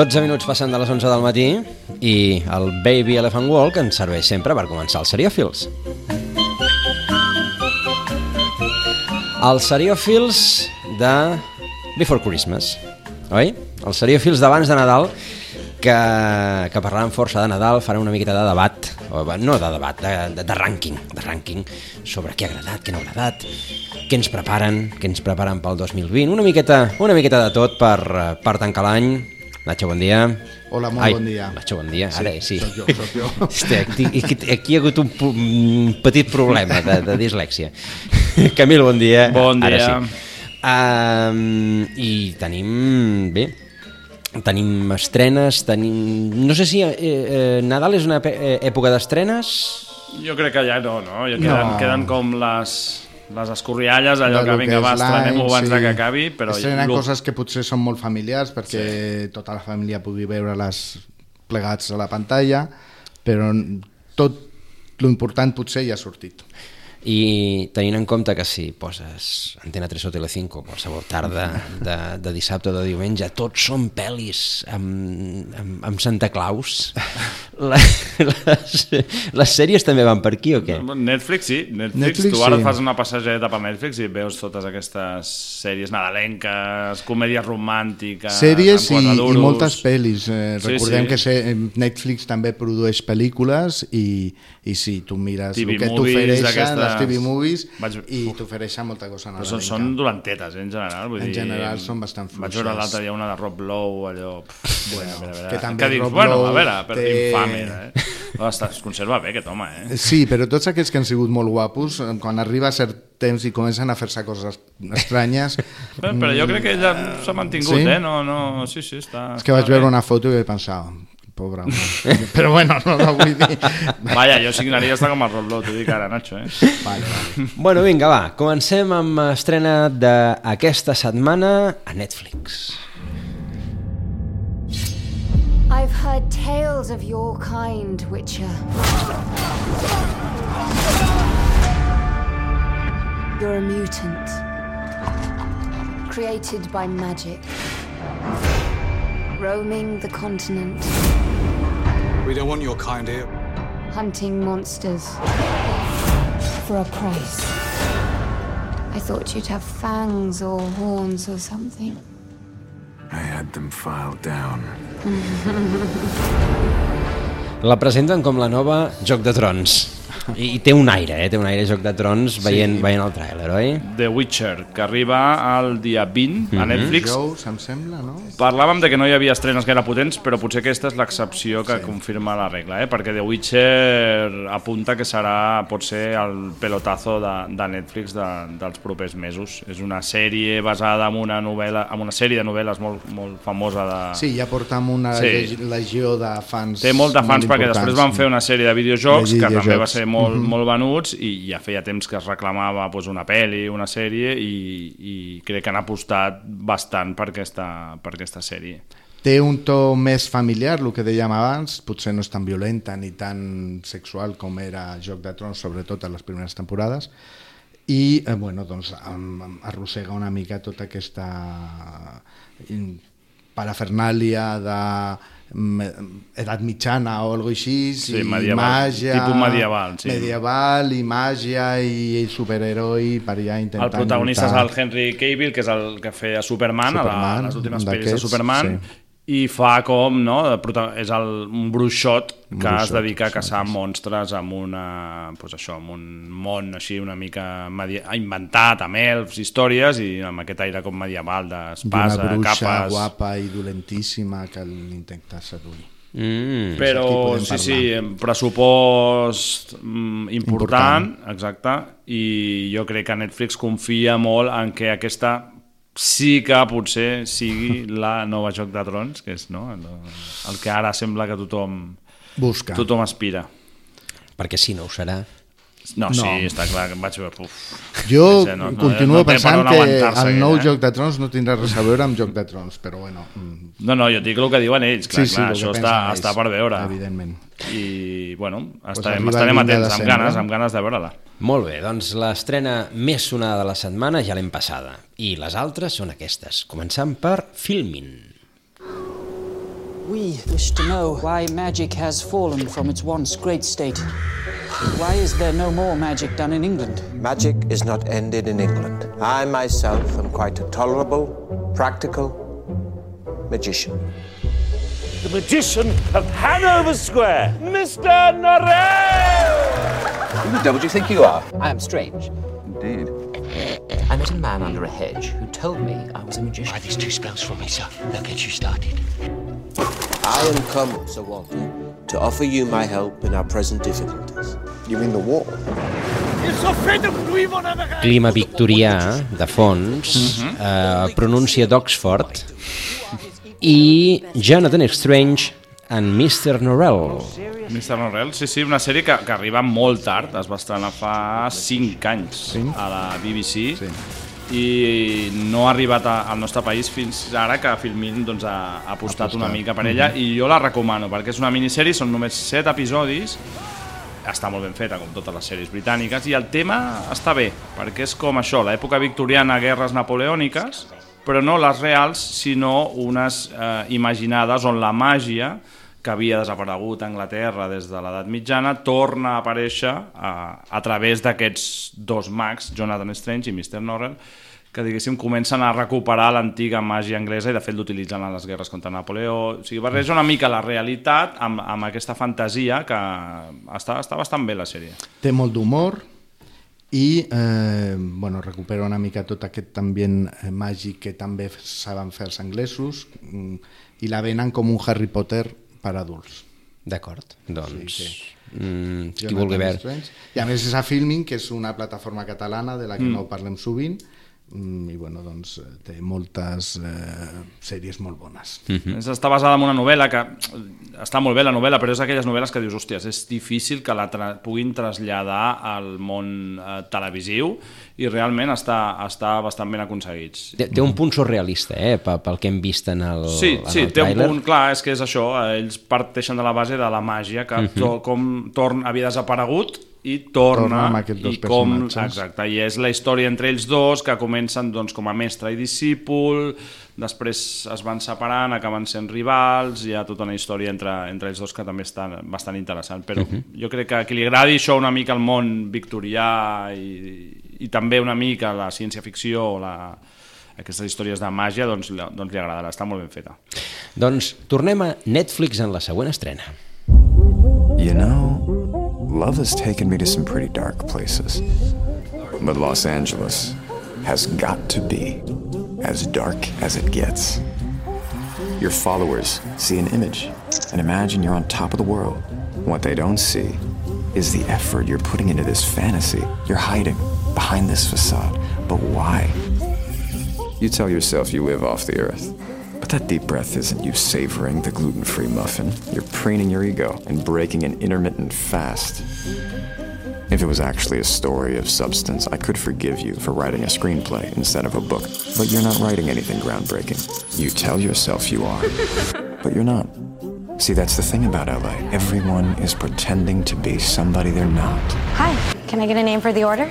12 minuts passant de les 11 del matí i el Baby Elephant Walk ens serveix sempre per començar els seriòfils. Els seriòfils de Before Christmas, oi? Els seriòfils d'abans de Nadal que, que parlaran força de Nadal, faran una miqueta de debat, o, no de debat, de, de, de rànquing, de rànquing sobre què ha agradat, què no ha agradat, què ens preparen, què ens preparen pel 2020, una miqueta, una miqueta de tot per, per tancar l'any. Nacho, bon dia. Hola, molt Ai, bon dia. Nacho, bon dia. Sí, Ara sí. sóc jo, sóc jo. Hosti, aquí, aquí, hi ha hagut un, un petit problema de, de dislèxia. Camil, bon dia. Bon Ara dia. sí. Um, I tenim... Bé, tenim estrenes, tenim... No sé si eh, eh, Nadal és una eh, època d'estrenes... Jo crec que ja no, no? Ja queden, No. queden com les, les escorrialles, allò que vinga, va, estrenem-ho abans de que acabi, però... Estrenen lo- coses que potser són molt familiars perquè tota la família pugui veure-les plegats a la pantalla, però tot l'important potser ja ha sortit. I tenint en compte que si poses Antena 3 o Telecinco qualsevol tarda de, de dissabte o de diumenge, tots són pel·lis amb, amb, amb Santa Claus. La, les, les sèries també van per aquí o què? Netflix, sí. Netflix, Netflix, tu ara sí. fas una passejeta per Netflix i veus totes aquestes sèries nadalenques, comèdies romàntiques... Sèries i, i moltes pel·lis. Eh, Sí, recordem sí. que se, Netflix també produeix pel·lícules i, i sí, tu mires TV el que t'ofereixen, d'aquestes- les TV movies, Vaig- i t'ofereixen molta cosa Però són, nadalenca. són dolentetes, eh, en general. Vull En dir, general són bastant Vaig veure fluixes. l'altre dia una de Rob Lowe, allò... Pff, bueno, a veure, a veure. que també dius, Rob bueno, a Lowe veure, per té- infame, eh? Es conserva bé aquest home, eh? Sí, però tots aquests que han sigut molt guapos, eh, quan arriba a cert temps i comencen a fer-se coses estranyes... Però, però jo crec que ella s'ha mantingut, Sí? eh? No, no, sí, sí, està... És que vaig veure una foto i vaig pensar, pobre home. Però bueno, no, no vull dir... Vaja, jo signaria estar com el Rob Lowe, t'ho dic ara, Nacho, eh? Vale, vale. Bueno, vinga, va, comencem amb estrena d'aquesta setmana a Netflix. I've heard tales of your kind, Witcher. You're a mutant. Created by magic. Roaming the continent, We don't want your kind here. hunting monsters. For a price. I thought you'd have fangs or horns or something. I had them filed down. La presenten com la nova Joc de Trons. I, i té un aire, eh? Té un aire Joc de Trons veient, veient el tràiler, oi? The Witcher, que arriba el dia 20 Mhm. a Netflix. Jous, em sembla, no? Parlàvem de que no hi havia estrenes gaire potents, però potser aquesta és l'excepció que sí. confirma la regla, eh? perquè The Witcher apunta que serà, pot ser, el pelotazo de, de Netflix de, dels propers mesos. És una sèrie basada en una novel·la, en una sèrie de novel·les molt, molt famosa de... Sí, ja portem una Sí. sí. legió de fans Té molts de fans molt perquè després van fer una sèrie de videojocs De que també va ser molt, mm -hmm. molt venuts i ja feia temps que es reclamava pues, una pel·li, una sèrie i, i crec que han apostat bastant per aquesta, per aquesta sèrie. Té un to més familiar, el que dèiem abans, potser no és tan violenta ni tan sexual com era Joc de Trons, sobretot a les primeres temporades, i eh, bueno, doncs, arrossega una mica tota aquesta in- parafernàlia de mm, edat mitjana o alguna així, Sí, i medieval, màgia, tipus medieval, sí. medieval i màgia i, i superheroi per allà intentant El protagonista és lluitar. el Henry Cavill, que és el que feia Superman, a, la, Superman, a les últimes pel·lis de Superman, sí. I fa com, no, és el, un bruixot que bruixot, es dedica a caçar sí. monstres amb una, pues això, amb un món així una mica inventat, amb elfs, històries, i amb aquest aire com medieval d'una d'espasa, bruixa capes... guapa i dolentíssima que l'intenta seduir. Mm. Però sí, sí, pressupost mm, important, important, exacte, i jo crec que Netflix confia molt en que aquesta sí que potser sigui la nova Joc de Trons, que és no, el, el que ara sembla que tothom, Busca. tothom aspira. Perquè si no ho serà... No, no, No. sí, està clar que em vaig veure... Uf, Jo no no- no- continuo no per pensant que el nou eh? Joc de Trons no tindrà res a veure amb Joc de Trons, però bueno... mm, No, no, jo dic el que diuen ells, clar, sí, sí, clar, això està, ells, està per veure. Evidentment. I, bueno, estarem, el estarem 20 de atents, amb ganes, amb ganes de veure-la. Molt bé, doncs l'estrena més sonada de la setmana ja l'hem passada. I les altres són aquestes, començant per Filmin. We wish to know why magic has fallen from its once great state. Why is there no more magic done in England? Magic is not ended in England. I myself am quite a tolerable, practical magician. The magician of Hanover Square, Mr. Norrell! Who the devil do you think you are? I am strange. Indeed. I met a man under a hedge who told me I was a magician. Try these two spells for me, sir. They'll get you started. I am come, Sir Walter, to offer you my help in our present difficulties. You mean the war? Clima victorià, de fons, uh -huh. eh, pronúncia d'Oxford, i Jonathan Strange en Mr. Norrell. Mr. Norrell, sí, sí, una sèrie que, que arriba molt tard, es va estrenar fa 5 anys Cinc? a la BBC Sí. I no ha arribat a, al nostre país fins ara que Filmin doncs, ha, ha apostat una mica per ella i jo la recomano perquè és una minissèrie, són només 7 episodis està molt ben feta, com totes les sèries britàniques, i el tema està bé, perquè és com això, l'època victoriana, guerres napoleòniques, però no les reals, sinó unes eh, imaginades on la màgia que havia desaparegut a Anglaterra des de l'edat mitjana, torna a aparèixer a, a través d'aquests dos mags, Jonathan Strange i Mr. Norrell, que diguéssim comencen a recuperar l'antiga màgia anglesa i de fet l'utilitzen a les guerres contra Napoleó. O sigui, barreja una mica la realitat amb, amb aquesta fantasia que està, està bastant bé la sèrie. Té molt d'humor i eh, bueno, recupera una mica tot aquest ambient eh, màgic que també saben fer els anglesos mm, i la venen com un Harry Potter per adults. D'acord, doncs... Sí, Mm, qui vulgui veure. I a més és a Filming, que és una plataforma catalana de la que Mm. no parlem sovint, i bueno, doncs eh, té moltes eh, sèries molt bones. Mm. Està basada en una novel·la que està molt bé la novel·la, però és aquelles novel·les que dius, hòsties, és difícil que la tra puguin traslladar al món eh, televisiu i realment està, està bastant ben aconseguits. Té, té un punt surrealista, eh, pel, que hem vist en el, Sí, en sí, el té un punt clar, és que és això, eh, ells parteixen de la base de la màgia, que uh -huh. to, com torn havia desaparegut i torna, Torna amb aquests dos i com, personatges. exacte, i és la història entre ells dos que comencen doncs, com a mestre i discípul després es van separant, acaben sent rivals hi ha tota una història entre, entre ells dos que també està bastant interessant però uh -huh. jo crec que a qui li agradi això una mica el món victorià i, i també una mica la ciència-ficció la, aquestes històries de màgia doncs, doncs li agradarà, està molt ben feta Doncs tornem a Netflix en la següent estrena. You know, love has taken me to some pretty dark places. But Los Angeles has got to be as dark as it gets. Your followers see an image and imagine you're on top of the world. What they don't see is the effort you're putting into this fantasy. You're hiding behind this facade. But why? You tell yourself you live off the earth. But that deep breath isn't you savoring the gluten free muffin. You're preening your ego and breaking an intermittent fast. If it was actually a story of substance, I could forgive you for writing a screenplay instead of a book. But you're not writing anything groundbreaking. You tell yourself you are, but you're not. See, that's the thing about LA. Everyone is pretending to be somebody they're not. Hi, can I get a name for the order?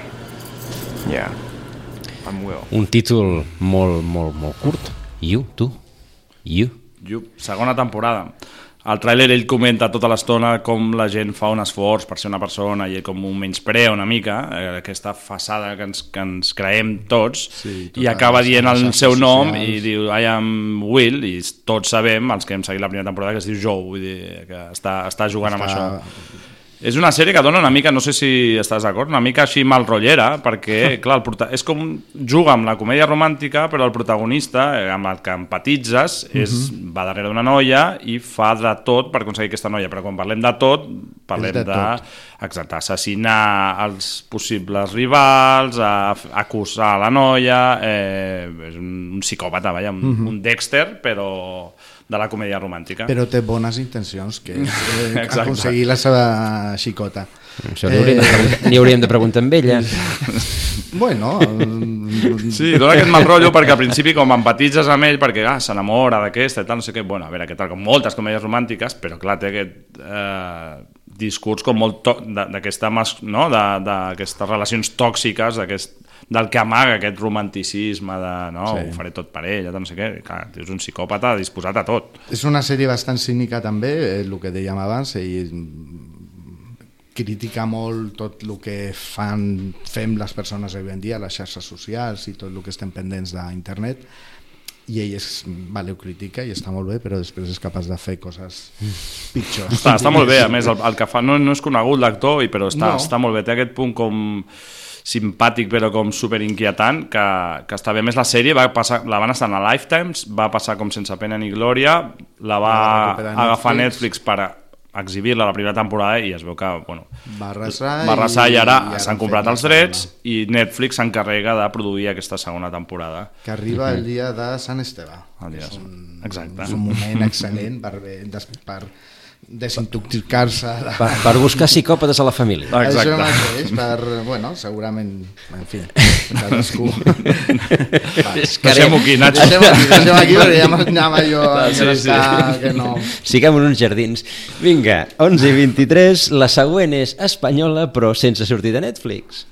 Yeah. I'm Will. Un títol molt, molt, molt curt. You, tu, you. Yup, segona temporada. Al tràiler ell comenta tota l'estona com la gent fa un esforç per ser una persona i com un menysprea una mica, eh, aquesta façada que ens, que ens creem tots, Sí, i acaba dient el seu nom socials. i diu I am Will, i tots sabem, els que hem seguit la primera temporada, que es diu Joe, vull dir que està, està jugant amb Està- això. És una sèrie que dona una mica, no sé si estàs d'acord, una mica així mal rotllera, perquè, clar, el prota és com juga amb la comèdia romàntica, però el protagonista, eh, amb el que empatitzes, és, Mhm. va darrere d'una noia i fa de tot per aconseguir aquesta noia, però quan parlem de tot, parlem És de de, tot. exacte, assassinar els possibles rivals, a, a acusar la noia, eh, és un, un psicòpata, vaja, un, Mhm. un Dexter, però de la comèdia romàntica. Però té bones intencions, que és eh, aconseguir la seva xicota. Això li hauríem, de preguntar, li hauríem de preguntar amb ella. Bueno... Sí, dona aquest mal rotllo perquè al principi com empatitzes amb ell perquè ah, s'enamora d'aquesta i tal, no sé què, bueno, a veure, què tal, com moltes comèdies romàntiques, però clar, té aquest eh, discurs com molt d'aquesta no? de- d'aquestes relacions tòxiques, d'aquest del que amaga aquest romanticisme de no, Sí. ho faré tot per ella, no sé què, clar, és un psicòpata disposat a tot. És una sèrie bastant cínica també, eh, el que dèiem abans, mm, critica molt tot el que fan, fem les persones avui en dia, les xarxes socials i tot el que estem pendents d'internet, i ell és, vale, ho critica i està molt bé, però després és capaç de fer coses pitjors. Està, està molt bé, a més, el, el que fa no, no és conegut l'actor, i- però està, no. està molt bé, té aquest punt com simpàtic però com super inquietant que, que està bé. A més la sèrie va passar, la van estar a Lifetimes, va passar com sense pena ni glòria, la va La agafar Netflix. Netflix per exhibir-la la primera temporada i es veu que bueno, Va arrasar, va arrasar i, i- ara i ara s'han han comprat els drets i Netflix s'encarrega de produir aquesta segona temporada. Que arriba el dia de Sant Esteve. El dia és, un, Exacte. és un moment excel·lent per, per desintoxicar-se de... Per, per buscar psicòpates a la família. Això mateix, per, bueno, segurament, en fi, cadascú... Deixem-ho aquí, Nacho. Deixem-ho aquí, deixem aquí, perquè ja m'anava jo a Sí, sí. que no... Siguem en uns jardins. Vinga, 11 i 23, la següent és espanyola, però sense sortir de Netflix.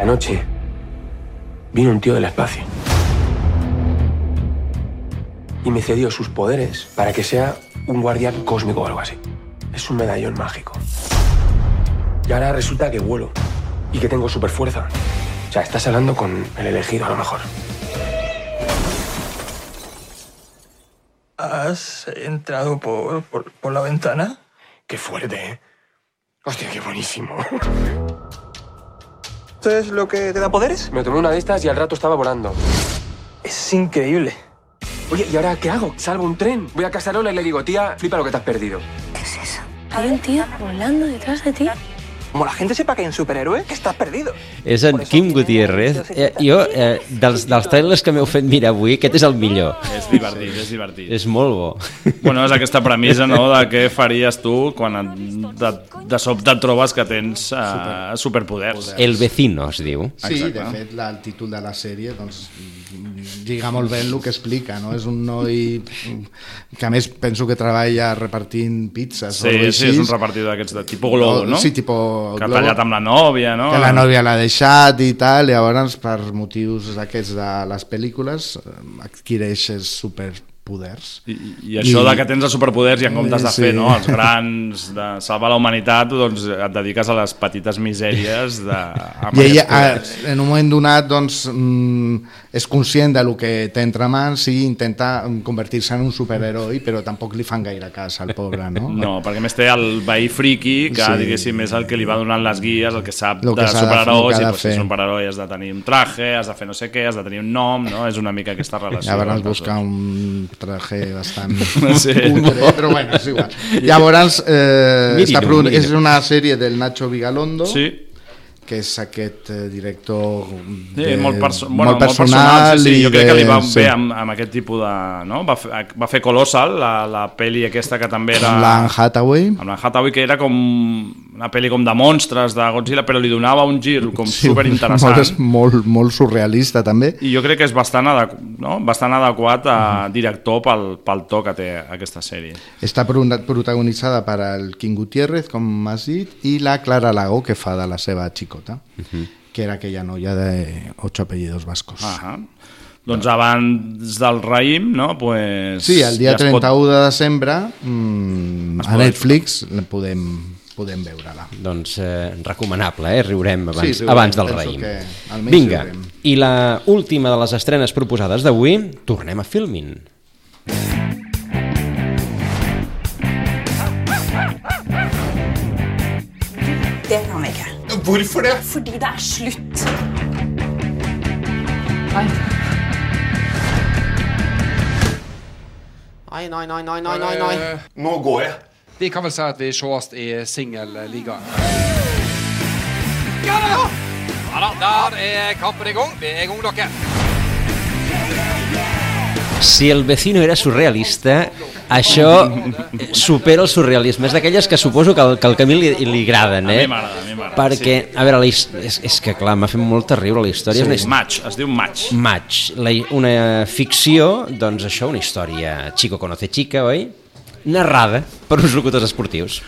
Anoche vino un tío del espacio y me cedió sus poderes para que sea un guardián cósmico o algo así. Es un medallón mágico. Y ahora resulta que vuelo y que tengo super fuerza. O sea, estás hablando con el elegido a lo mejor. ¿Has entrado por, por, por la ventana? Qué fuerte, ¿eh? Hostia, qué buenísimo. ¿Esto es lo que te da poderes? Me tomé una de estas y al rato estaba volando. Es increíble. Oye, ¿y ahora qué hago? Salvo un tren. Voy a Casarola y le digo, tía, flipa lo que te has perdido. Hay un tío volando detrás de ti. Como la gente sepa que hay un superhéroe, que estás perdido. És en Quim Gutiérrez. Eh, jo, eh, dels, dels trailers que m'heu fet mirar avui, aquest és el millor. És divertit, és divertit. És molt bo. Bueno, és aquesta premissa, no?, de què faries tu quan et, de, de sobte et trobes que tens uh, superpoders. El vecino, es diu. Sí, de fet, la, el títol de la sèrie doncs, lliga molt bé el que explica, no? És un noi que a més penso que treballa repartint pizzas o Sí, sí, és un repartidor d'aquests de tipus globo, no? Sí, tipo Que ha tallat amb la nòvia, no? que la nòvia l'ha deixat i tal, llavors per motius d'aquests de les pel·lícules adquireixes superpoders. I, I això de que tens els superpoders i en comptes de Sí. fer no, els grans, de salvar la humanitat, doncs et dediques a les petites misèries de... I ella, poders. eh, en un moment donat, doncs, mm, és conscient de lo que té entre mans i intenta mm, convertir-se en un superheroi, però tampoc li fan gaire cas al pobre, no? No, perquè a més té el veí friqui, que Sí. diguéssim és el que li va donant les guies, el que sap Lo que de de- superherois, que i de doncs, si és un superheroi has de tenir un traje, has de fer no sé què, has de tenir un nom, no? És una mica aquesta relació. Llavors busca un traje bastant Sí. cutre, però bueno, és igual. Llavors, eh, Miri-lo, està miri-lo. és una sèrie del Nacho Vigalondo, Sí. que és aquest eh, director Sí, de, molt, perso bueno, molt personal, sí, sí. Jo crec de- que li va sí. bé amb, amb aquest tipus de... No? Va, fer, va fer Colossal, la, la pel·li aquesta que també era... amb l'Anne Hathaway amb la Hathaway, que era com una pel·li com de monstres de Godzilla, però li donava un gir com sí, superinteressant. molt, molt, molt surrealista també I jo crec que és bastant, adequ no? bastant adequat a director pel, pel to que té aquesta sèrie. està pro- protagonitzada per el King Gutiérrez com has dit i la Clara Lago que fa de la seva xicota que era aquella noia de ocho apellidos vascos Ah doncs abans del raïm, no? Pues Sí, el dia ja es pot- 31 de desembre mm, Es a Netflix podem, podem veure-la. Doncs eh, recomanable, eh? Riurem abans, Sí, riurem, abans del raïm. que Vinga, riurem. i la última de les estrenes proposades d'avui, tornem a Filmin. Det kan vi ikke. Hvorfor det? Fordi det er slutt. Nei, nei, nei, nei, nei, nei, nei. Nå går jeg. Vi kan vel si at vi sees i singelligaen. Ja da! Ja da, der er kampen i gang. Vi er i gang, dere. Si el vecino era surrealista, això supera el surrealisme. És d'aquelles que suposo que al, que al Camil li, li agraden, A eh? mi m'agrada, a mi m'agrada, Perquè, a veure, la, és, és que clar, m'ha fet molt terrible la història. És una Sí, his- Match, es diu Match. Match, la, una ficció, doncs això, una història chico conoce chica, oi? Narrada per uns locutors esportius.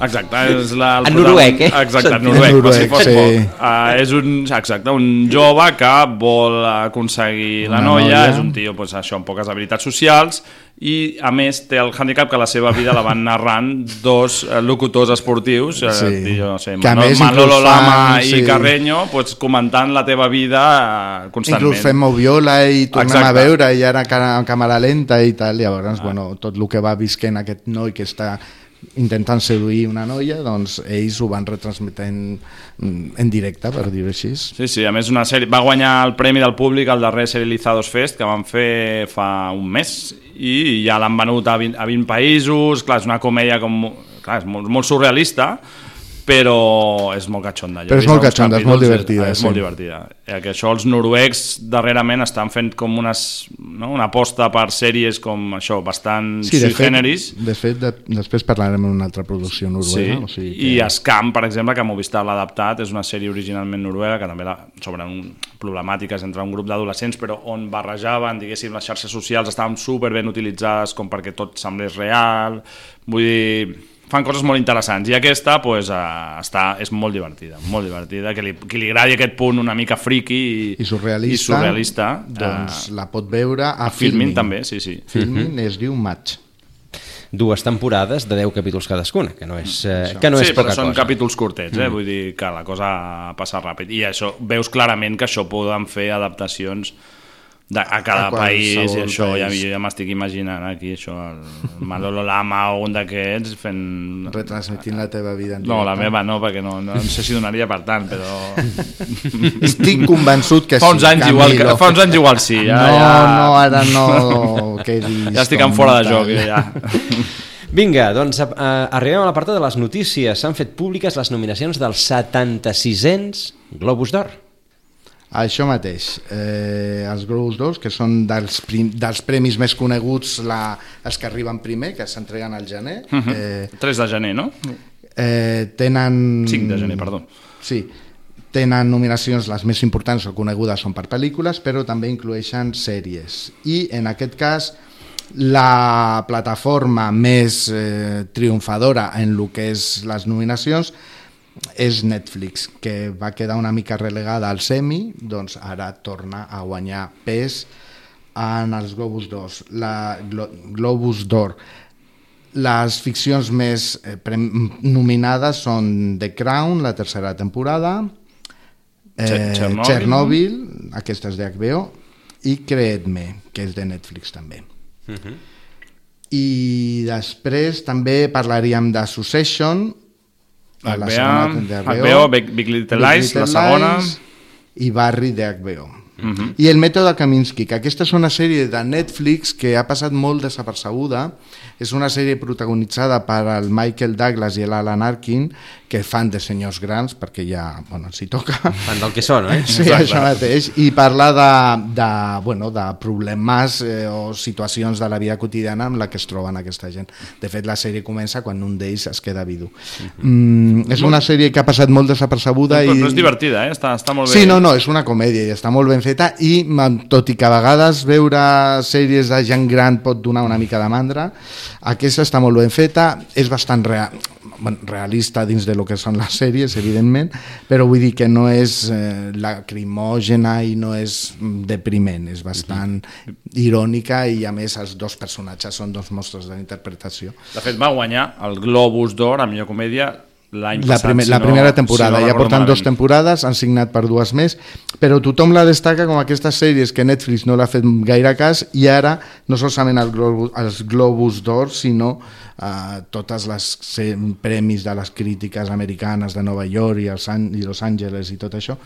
Exacte, és la... el En noruec, eh? Exacte, en En noruec, noruec, per si fos sí. poc. Uh, és un, exacte, un jove que vol aconseguir la noia, noia. és un tio pues, això, amb poques habilitats socials i a més té el handicap que la seva vida la van narrant dos eh, locutors esportius, eh, Sí. tio, no sé, Que a Manolo, més Manolo inclús Lama fan, i sí. Carreño pues, comentant la teva vida eh, constantment. Inclús fem Moviola i tornem Exacte. a veure i ara en càmera lenta i tal, llavors, bueno, tot el que va visquent aquest noi que està intentant seduir una noia, doncs ells ho van retransmetent mm, en directe, per dir-ho així. Sí, sí, a més una sèrie, va guanyar el Premi del Públic al darrer Serializados Fest que van fer fa un mes i ja l'han venut a 20, a 20 països, clar, és una comèdia com, clar, és molt, molt surrealista però és molt catxonda. Jo Però és molt catxonda, és molt divertida, És, és sí. molt divertida. Eh, que això els noruecs darrerament estan fent com unes, no? una aposta per sèries com això, bastant Sí, de sui fet, generis. de fet de, després parlarem en una altra producció Sí, noruega. o sigui i Scam, per exemple, que Movistar l'ha adaptat, és una sèrie originalment noruega que també la, sobre un, problemàtiques entre un grup d'adolescents, però on barrejaven, diguéssim, les xarxes socials estaven super ben utilitzades com perquè tot semblés real, vull dir, fan coses molt interessants i aquesta pues, uh, està, és molt divertida molt divertida, que li, que li agradi aquest punt una mica friki i, i surrealista, i surrealista doncs eh, la pot veure a, a Filmin també, sí, sí Filmin es diu Match Dues temporades de 10 capítols cadascuna, que no és, eh, que no sí, és poca però són cosa. capítols curtets, eh? Mm. vull dir que la cosa passa ràpid. I això, veus clarament que això poden fer adaptacions de, a cada A país i això, ja, país. jo ja m'estic imaginant aquí això, el Manolo Lama o un d'aquests fent... retransmitint la teva vida en No, la meva no, perquè no, no, no sé si donaria per tant, però... Estic convençut que fa uns sí, anys igual, que, Camilo. fa uns anys igual sí. Ja, no, ja... no, ara no quedis Ja estic en fora de joc, ja. Vinga, doncs uh, arribem a la part de les notícies. S'han fet públiques les nominacions dels 76ens Globus d'Or. Això mateix, eh, els Globus d'Or, que són dels, prim, dels premis més coneguts, la, els que arriben primer, que s'entreguen al gener, Uh -huh. eh, 3 de gener, no? eh, tenen... 5 de gener, perdó. Sí, tenen nominacions, les més importants o conegudes són per pel·lícules, però també inclueixen sèries. I en aquest cas, la plataforma més eh, triomfadora en el que és les nominacions és Netflix, que va quedar una mica relegada al semi, doncs ara torna a guanyar pes en els Globus d'Or. La Glo Globus d'Or. Les ficcions més eh, nominades són The Crown, la tercera temporada, eh, Chernobyl, Chernobyl, aquesta és de HBO, i Creedme, que és de Netflix també. Uh -huh. I després també parlaríem de Succession, HBO, HBO, Big- Big Little Lies, la segona. i Barry de HBO. Uh -huh. I el mètode Kaminsky, que aquesta és una sèrie de Netflix que ha passat molt desapercebuda, és una sèrie protagonitzada per el Michael Douglas i l'Alan Arkin, que fan de senyors grans, perquè ja, bueno, s'hi toca. Fan del que són, eh? Sí, això mateix. I parla de, de, bueno, de problemes eh, o situacions de la vida quotidiana amb la que es troben aquesta gent. De fet, la sèrie comença quan un d'ells es queda vidu. Mm, és una sèrie que ha passat molt desapercebuda Però, i... però és divertida, eh? està, està molt bé. Sí, no, no, és una comèdia i està molt ben feta i ma- tot i que a vegades veure sèries de gent gran pot donar una mica de mandra, aquesta està molt ben feta, és bastant real, realista dins de lo que són les sèries, evidentment, però vull dir que no és eh, lacrimògena i no és mm, depriment, és bastant irònica i a més els dos personatges són dos mostres de l'interpretació. De fet, va guanyar el Globus d'Or a millor comèdia l'any La, passat. primer, si la no- primera temporada, si no ja porten malament. temporades, han signat per dues més, però tothom la destaca com aquestes sèries que Netflix no l'ha fet gaire cas i ara no solament el Globus, els Globus d'Or, sinó uh, totes les premis de les crítiques americanes de Nova York i, els, i Los Angeles i tot això,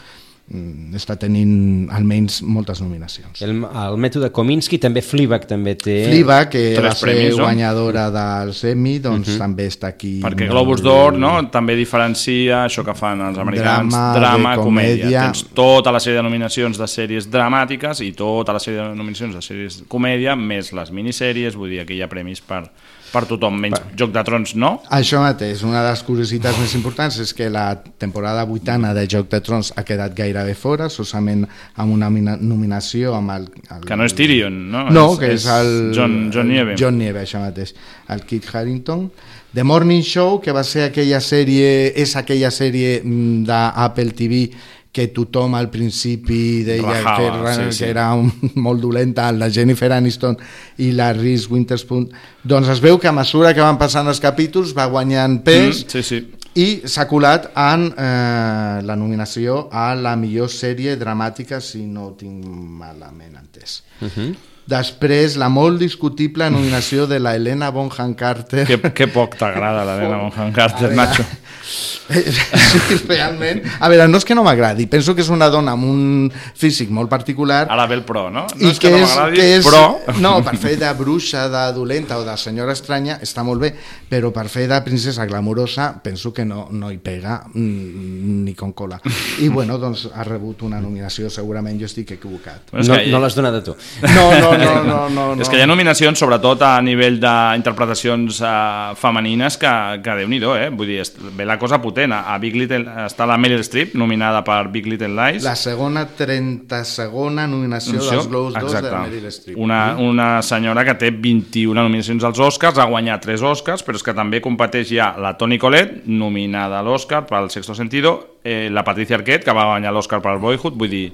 està tenint almenys moltes nominacions. El, el mètode Kominsky, també Fleabag també té... Fliba, que Tres va ser premis, no? guanyadora del Semi, doncs Mhm. també està aquí. Perquè Globus d'Or no, també diferencia això que fan els americans, Drama, drama, comèdia. comèdia. Tens tota la sèrie de nominacions de sèries dramàtiques i tota la sèrie de nominacions de sèries comèdia, més les minissèries, vull dir, aquí hi ha premis per, per tothom, menys Joc de Trons no. Això mateix, una de les curiositats més importants és que la temporada vuitana de Joc de Trons ha quedat gairebé fora, solament amb una mina- nominació amb el, el... Que no és Tyrion, no? No, És- que és, és el... John- John Nieve. John Nieve, això mateix. El Kit Harington. The Morning Show, que va ser aquella sèrie, és aquella sèrie mm, d'Apple TV que tothom al principi deia Rajava, que, era, sí, sí. que era un, molt dolenta, la Jennifer Aniston i la Reese Witherspoon. Doncs es veu que a mesura que van passant els capítols va guanyant pes Mm, sí, sí. i s'ha colat en eh, la nominació a la millor sèrie dramàtica, si no ho tinc malament entès. Uh -huh. Després, la molt discutible nominació de la Helena Bonham Carter. Que, que poc t'agrada l'Helena Bonham Carter, A veure, Nacho. Sí, realment. A veure, no és que no m'agradi, penso que és una dona amb un físic molt particular Ara ve el pro, no? No i és que, no m'agradi, que és, però... No, per fer de bruixa, de dolenta o de senyora estranya està molt bé, però per fer de princesa glamurosa penso que no, no hi pega mm, ni con cola. I bueno, doncs ha rebut una nominació, segurament jo estic equivocat. No, que- no l'has donat a tu. No, no, no, no, no, no. És que hi ha nominacions, sobretot a nivell d'interpretacions uh, femenines, que, que déu-n'hi-do, eh? Vull dir, ve la cosa potent. A Big Little, està la Meryl Streep, nominada per Big Little Lies. La segona, 30 segona nominació Nominació, dels Globus d'Or de exacte. Meryl Streep. Una, una senyora que té 21 nominacions als Oscars, ha guanyat 3 Oscars, però és que també competeix ja la Toni Collette, nominada a l'Oscar pel Sexto Sentido, eh, la Patricia Arquette, que va guanyar l'Oscar per Boyhood, vull dir...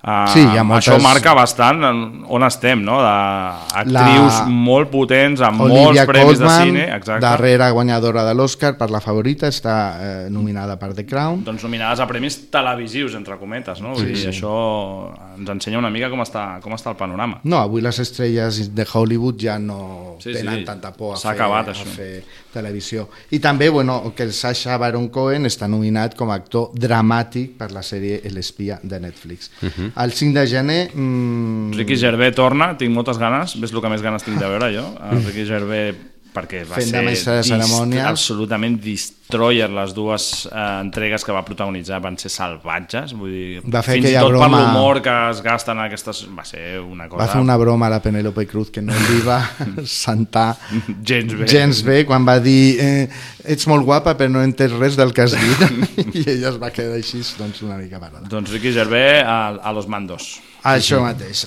Uh, Sí, hi ha moltes- Això marca bastant on estem, no? D'actrius La- molt potents, amb Olivia molts premis Colman, de cine. Exacte. darrera guanyadora de l'Oscar per La Favorita, està eh, nominada per The Crown. Doncs nominades a premis televisius, entre cometes, no? Vull Sí, dir, sí. això ens ensenya una mica com està, com està el panorama. No, avui les estrelles de Hollywood ja no Sí, tenen sí. tanta por a fer, acabat, a fer televisió. I també, bueno, que el Sacha Baron Cohen està nominat com a actor dramàtic per la sèrie L'espia de Netflix. Mhm. El 5 de gener... Mm, Ricky Gervais torna, tinc moltes ganes, ves el que més ganes tinc de veure jo, el Ricky Gervais perquè va Fent de ser mestre de dist- cerimònies. absolutament destroyer les dues eh, entregues que va protagonitzar van ser salvatges vull dir, Va fer fins i tot per broma- l'humor que es gasten aquestes va ser una cosa Va fer una broma a la Penélope Cruz que no li va sentar Gens bé. gens bé quan va dir eh, ets molt guapa però no entès res del que has dit i ella es va quedar així doncs una mica parada. doncs Ricky Gervais a, a los mandos Això mateix.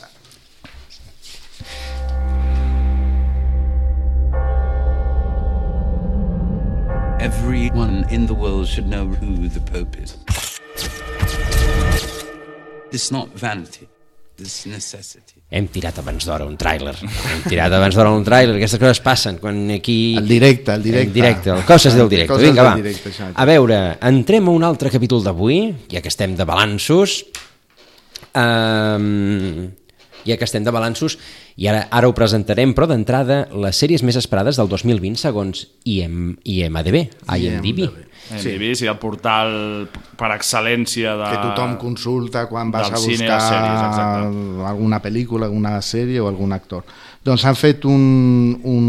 Everyone in the world should know who the Pope is. It's not vanity, it's necessity. Hem tirat abans d'hora un tràiler. Hem tirat abans d'hora un tràiler. Aquestes coses passen quan aquí... El directe, el directe. El directe, el coses del directe. Coses Vinga, del va. directe. A veure, entrem a un altre capítol d'avui, ja que estem de balanços. Um, ja que estem de balanços, i ara, ara ho presentarem, però d'entrada, les sèries més esperades del 2020 segons IM, IMDB, IMDb. IMDb, sí. el portal per excel·lència de... que tothom consulta quan vas a cine buscar les sèries, exacte. alguna pel·lícula, alguna sèrie o algun actor. Doncs han fet un, un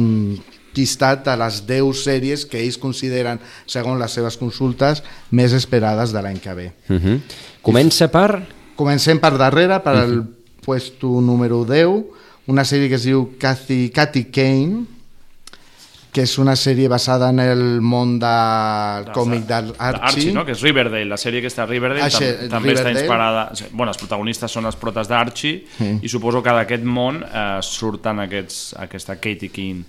llistat de les 10 sèries que ells consideren, segons les seves consultes, més esperades de l'any que ve. Uh -huh. Comença per... Comencem per darrere, per el puesto número 10, una sèrie que es diu Cathy, Cathy Kane, que és una sèrie basada en el món del còmic d'Archie. Archie, no? que és Riverdale, la sèrie que està a Riverdale, Ah, sí, tam també està Riverdale. inspirada... Bueno, els protagonistes són els protes d'Archie Sí. i suposo que d'aquest món eh, surten aquests, aquesta Katie Keane.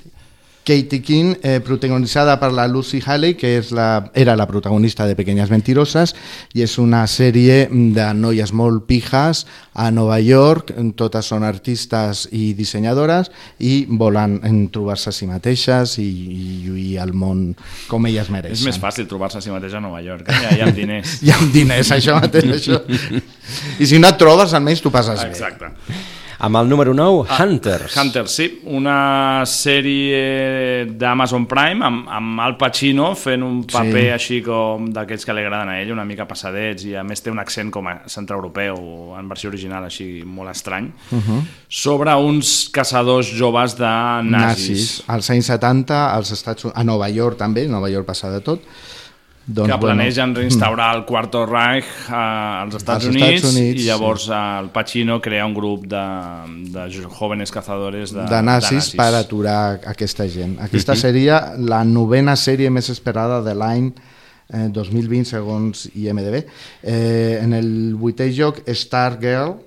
Katie King, eh, protagonitzada per la Lucy Haley, que és la, era la protagonista de Pequeñas Mentiroses, i és una sèrie de noies molt pijas a Nova York, totes són artistes i dissenyadores, i volen en trobar-se a si mateixes i, i lluir al món com elles mereixen. És més fàcil trobar-se a si mateix a Nova York, eh? ja, hi ha diners. Hi ha diners, això mateix, això. I si no et trobes, almenys tu passes bé. Exacte. Amb el número 9, Hunters. Hunters, sí, una sèrie d'Amazon Prime amb, amb Al Pacino fent un paper Sí. així com d'aquells que li agraden a ell, una mica passadets i a més té un accent com a centreeuropeu en versió original així molt estrany Uh -huh. sobre uns caçadors joves de nazis, nazis. Als anys 70, als Estats Units, a Nova York també, Nova York passa de tot. Doncs, que planegen bueno, reinstaurar el Quarto Reich eh, als Estats, Als Units, Estats Units, i llavors eh, el Pacino crea un grup de, de jo- jóvenes cazadores de, de nazis, per aturar aquesta gent. Aquesta seria la novena sèrie més esperada de l'any eh, 2020 segons IMDB. Eh, en el vuitè lloc, Stargirl,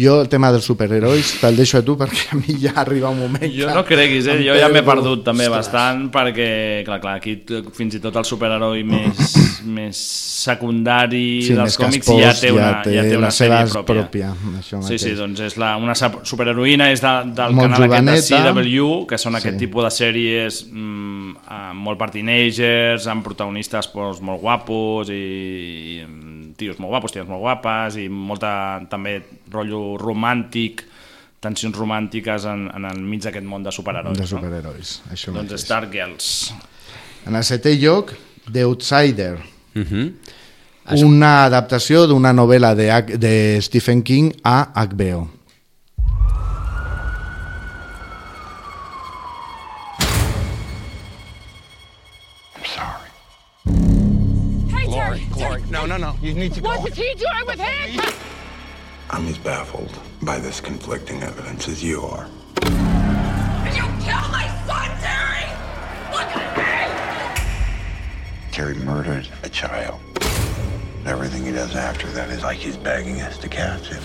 Jo el tema dels superherois te'l deixo a tu perquè a mi ja arriba un moment Jo no creguis, eh? jo ja m'he perdut també Ostres. bastant perquè, clar, clar, aquí fins i tot el superheroi més, més secundari Sí, dels més còmics caspós, ja té una, ja té ja té una sèrie pròpia. pròpia, això sí, sí, doncs és la, una superheroïna és de, del Molt canal aquest de. CW, que són aquest Sí. tipus de sèries mm, eh, molt per teenagers, amb protagonistes pues, molt guapos i, i tios molt guapos, ties molt guapes i molta també rotllo romàntic tensions romàntiques en, en el mig d'aquest món de superherois. De superherois, no? això Doncs mateix. Stargirls. En el setè lloc, The Outsider. Uh -huh. Una adaptació d'una novel·la de, H- de Stephen King a HBO. No, no, no. You need to What is he doing with him? I'm as baffled by this conflicting evidence as you are. Did you kill my son, Terry? Look at me! Terry murdered a child. Everything he does after that is like he's begging us to catch him.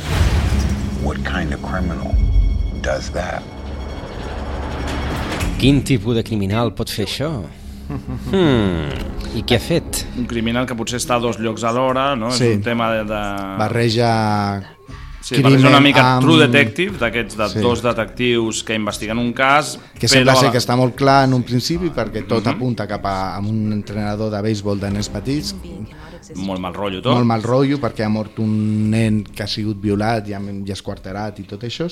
What kind of criminal does that? Quin tipus de criminal pot fer això? Hmm. I què ha fet? Un criminal que potser està a dos llocs alhora, no? Sí. És un tema de... de... Barreja Sí, barreja una mica amb- True Detective, d'aquests de Sí. dos detectius que investiguen un cas, que sembla però... ser que està molt clar en un principi perquè tot apunta cap a, a un entrenador de béisbol de nens petits Molt mal rotllo tot. molt mal rotllo perquè ha mort un nen que ha sigut violat i, ha- i esquarterat i tot això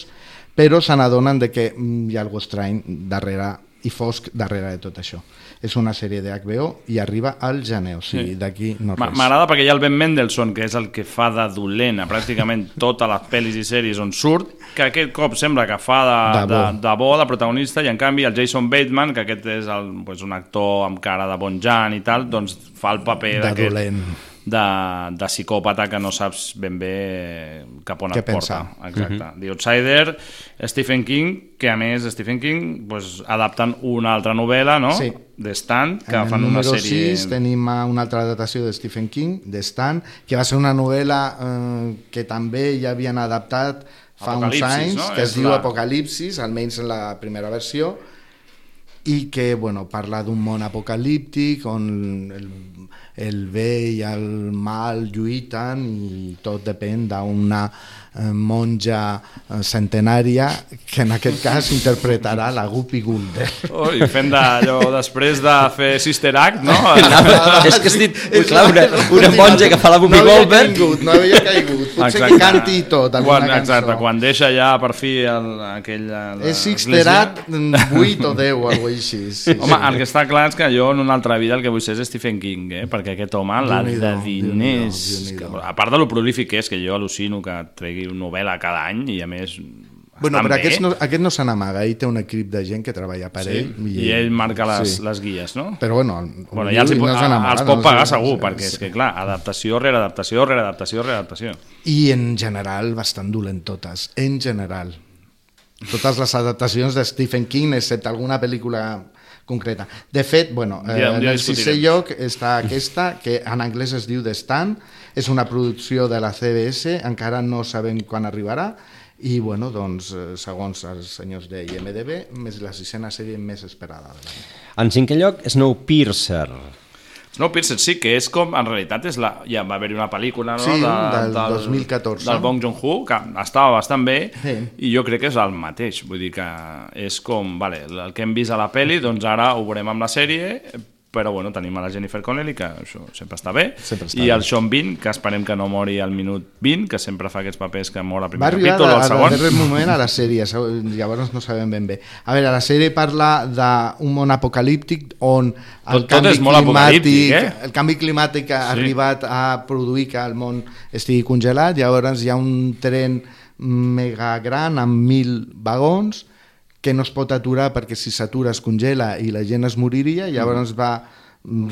però se n'adonen de que mm, hi ha algo estrany darrere i fosc darrere de tot això és una sèrie de HBO i arriba al gener o sigui, Sí. d'aquí no res M'agrada perquè hi ha el Ben Mendelssohn, que és el que fa de dolent a pràcticament totes les pel·lis i sèries on surt, que aquest cop sembla que fa de, De de, bo. de bo, de protagonista, i en canvi el Jason Bateman, que aquest és el, pues, un actor amb cara de bon jan i tal, doncs fa el paper De d'aquest dolent. De, de psicòpata que no saps ben bé cap on Què et porta. pensar. Exacte. Mhm. The Outsider, Stephen King, que a més Stephen King pues, adapten una altra novel·la, no? Sí. De Stan, que en fan una sèrie... 6 tenim una altra adaptació de Stephen King, de Stan, que va ser una novel·la eh, que també ja havien adaptat fa uns anys, no? que es És diu la- Apocalipsis, almenys en la primera versió, i que bueno, parla d'un món apocalíptic on el, el bé i el mal lluiten i tot depèn d'una monja eh, centenària que en aquest cas interpretarà la Guppy Gulder. Ui, fent d'allò després de fer Sister Act, no? és que estic... Clar, una, una monja que fa la Whoopi no havia caigut, no havia caigut. Potser que canti i tot, alguna quan, cançó. Exacte, quan deixa ja per fi el, aquell... la- És Sister Act 8 o 10 o alguna cosa així. Sí, Home, sí. el que està clar és que jo en una altra vida el que vull ser és Stephen King, eh? perquè aquest home, la de diners... Que, a part de lo prolífic que és, que jo al·lucino que tregui una novel·la cada any i a més... Bueno, però bé, aquest no, aquest no se n'amaga, ell té un equip de gent que treballa per Sí, ell. i ell marca les- les guies, no? Però bueno, Bueno, ja els, hi, i pot- no se n'amaga, els pot no pagar sé, segur, sí, perquè és sí. que, clar, adaptació rere adaptació rere adaptació rere adaptació. I en general bastant dolent totes, en general. Totes les adaptacions de Stephen King, excepte alguna pel·lícula concreta. De fet, bueno, eh, en el sisè lloc està aquesta, que en anglès es diu The Stand, és una producció de la CBS, encara no sabem quan arribarà, i bueno, doncs, eh, segons els senyors de IMDB, més la sisena sèrie més esperada. En cinquè lloc, Snowpiercer. Snowpiercer sí que és com, en realitat, és la, ja va haver-hi una pel·lícula no? Sí, del 2014. del Bong Joon-ho, que estava bastant bé, Sí. i jo crec que és el mateix, vull dir que és com, vale, el que hem vist a la pel·li, doncs ara ho veurem amb la sèrie, però bueno, tenim a la Jennifer Connelly, que això sempre està bé, Sempre està i bé. el Sean Bean, que esperem que no mori al minut 20, que sempre fa aquests papers que mor al Va primer arribar capítol o al al segon. darrer moment a la sèrie, llavors no sabem ben bé. A veure, la sèrie parla d'un món apocalíptic on el Tot- tot canvi és molt climàtic, eh? el canvi climàtic ha Sí. arribat a produir que el món estigui congelat, llavors hi ha un tren mega gran amb mil vagons que no es pot aturar perquè si s'atura es congela i la gent es moriria, llavors va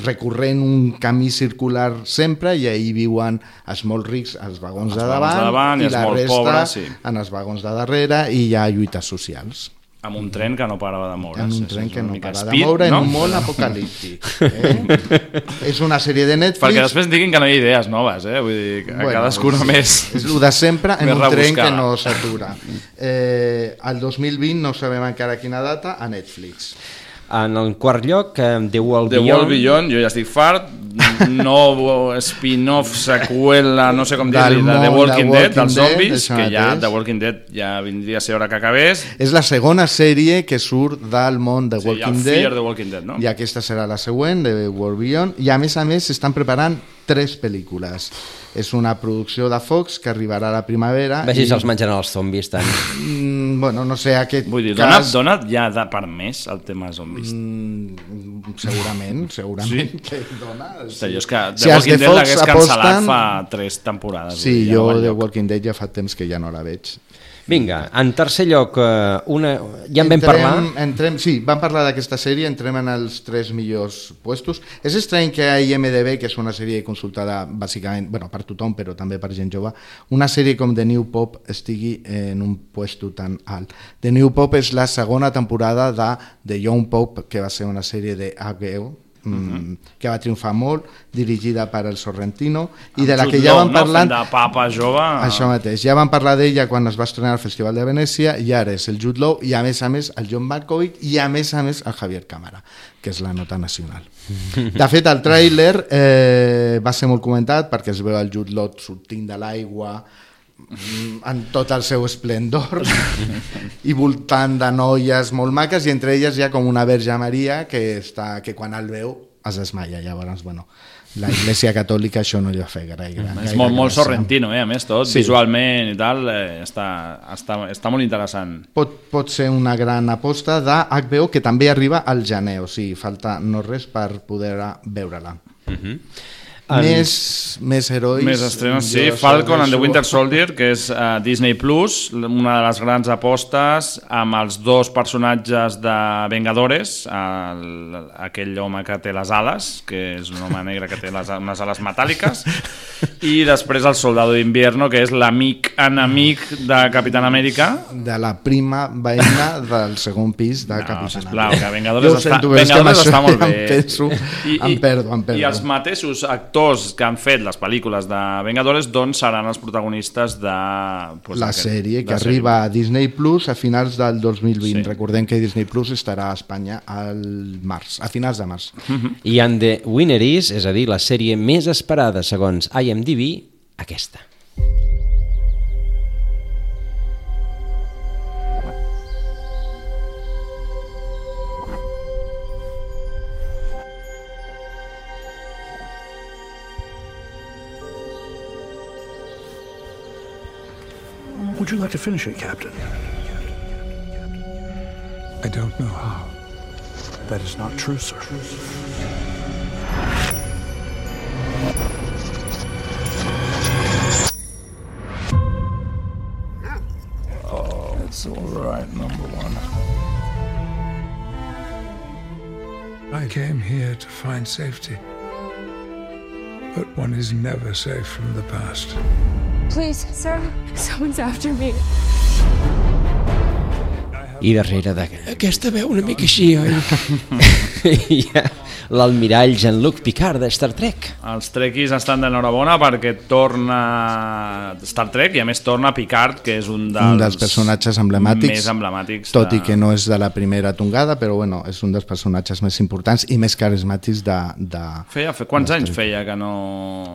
recorrent un camí circular sempre i ahir viuen els molt rics als vagons, Els de, vagons davant, de davant i i la resta pobres, sí. en els vagons de darrere i hi ha lluites socials. Amb un tren que no parava de moure's. en un tren que no mica para de moure en no? un món apocalíptic. Eh? és una sèrie de Netflix... Perquè després diguin que no hi ha idees noves, eh? Vull dir, que Bueno, cadascuna més... És el de sempre en un tren que no s'atura. Eh, el 2020 no sabem encara quina data, a Netflix. En el quart lloc, The World The Beyond. World Beyond, jo ja estic fart, nou spin-off, seqüela, no sé com dir-li, de The Walking, de Dead, Walking dels Dead, zombis, que ja. The Walking Dead ja vindria a ser hora que acabés. És la segona sèrie que surt del món de Sí, Walking el Dead. Fear the Walking Dead, no? I aquesta serà la següent, de World Beyond. I a més a més s'estan preparant tres pel·lícules. És una producció de Fox que arribarà a la primavera. A veure si se'ls menjaran els zombis tant. Mm, bueno, no sé, aquest Vull dir, cas... dona ja de per més el tema zombis. Mm, segurament, segurament Sí? que dona. Jo és que The Si els Walking de Dead Fox l'hagués cancel·lat aposten- fa tres temporades. Sí, ja jo de enlloc. Walking Dead ja fa temps que ja no la veig. Vinga, en tercer lloc, eh, una... ja en vam parlar... Entrem, sí, vam parlar d'aquesta sèrie, entrem en els tres millors puestos. És estrany que a IMDB, que és una sèrie consultada bàsicament, bueno, per tothom, però també per gent jove, una sèrie com The New Pop estigui en un puesto tan alt. The New Pop és la segona temporada de The Young Pop, que va ser una sèrie de HBO, mm, que va triomfar molt, dirigida per el Sorrentino, i de la que ja Law, vam no? de papa jove... Això mateix, ja vam parlar d'ella quan es va estrenar al Festival de Venècia i ara és el Jude Law i a més a més el John Malkovich i a més a més el Javier Cámara, que és la nota nacional. De fet, el tràiler eh, va ser molt comentat perquè es veu el Jude Law sortint de l'aigua en tot el seu esplendor i voltant de noies molt maques i entre elles hi ha com una verge Maria que, està, que quan el veu es desmaia llavors, bueno, la Iglesia Catòlica això no li va fer gaire, gaire És molt, molt sorrentino, eh? a més tot, Sí. sí. visualment i tal, eh, està, està, està molt interessant. pot, pot ser una gran aposta de HBO que també arriba al gener, o sigui, falta no res per poder veure-la. Uh -huh. Més, més herois... Més estrenes, sí. Falcon and the Winter Soldier, que és uh, Disney Plus, una de les grans apostes amb els dos personatges de Vengadores, el, aquell home que té les ales, que és un home negre que té les, unes ales metàl·liques, i després el Soldado d'Invierno, que és l'amic enemic de Capitán Amèrica, De la prima veïna del segon pis de no, sisplau, que Vengadores, està, sento, Vengadores està molt bé. Em, penso, em perdo, em perdo. I els mateixos actors que han fet les pel·lícules de Vengadores doncs seran els protagonistes de... Pues, la d'aquest- sèrie que arriba a Disney Plus a finals del 2020. Sí. Recordem que Disney Plus estarà a Espanya al març, a finals de març. I en The Winner Is, és a dir, la sèrie més esperada segons IMDb, aquesta. Would you like to finish it, Captain? I don't know how. That is not true, sir. Oh, it's all right, number one. I came here to find safety. But one is never safe from the past. Please, sir. Someone's after me. I darrere d'aquesta veu una mica així, oi? Ha l'almirall Jean-Luc Picard de Star Trek. Els trequis estan d'enhorabona perquè torna Star Trek i a més torna Picard, que és un dels, un dels personatges emblemàtics, més emblemàtics tot de... i que no és de la primera tongada, però bueno, és un dels personatges més importants i més carismàtics de... de Feia, fe, quants anys feia que no...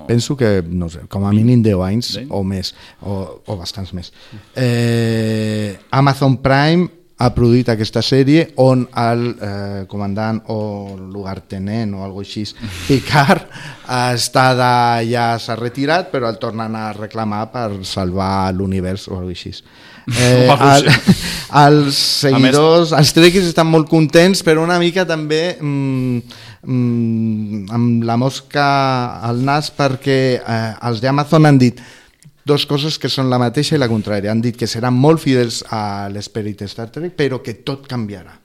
Penso que, no sé, com a mínim 10 anys o més, o, o bastants més. Eh, Amazon Prime ha produït aquesta sèrie on el eh, comandant o lugartenent o alguna així, Picard, està de, ja s'ha retirat, però el tornen a reclamar per salvar l'univers o alguna així. Eh, el, els seguidors, els trequis estan molt contents, però una mica també mm, mm, amb la mosca al nas perquè eh, els d'Amazon han dit dos coses que són la mateixa i la contrària. Han dit que seran molt fidels a l'esperit de Star Trek, però que tot canviarà.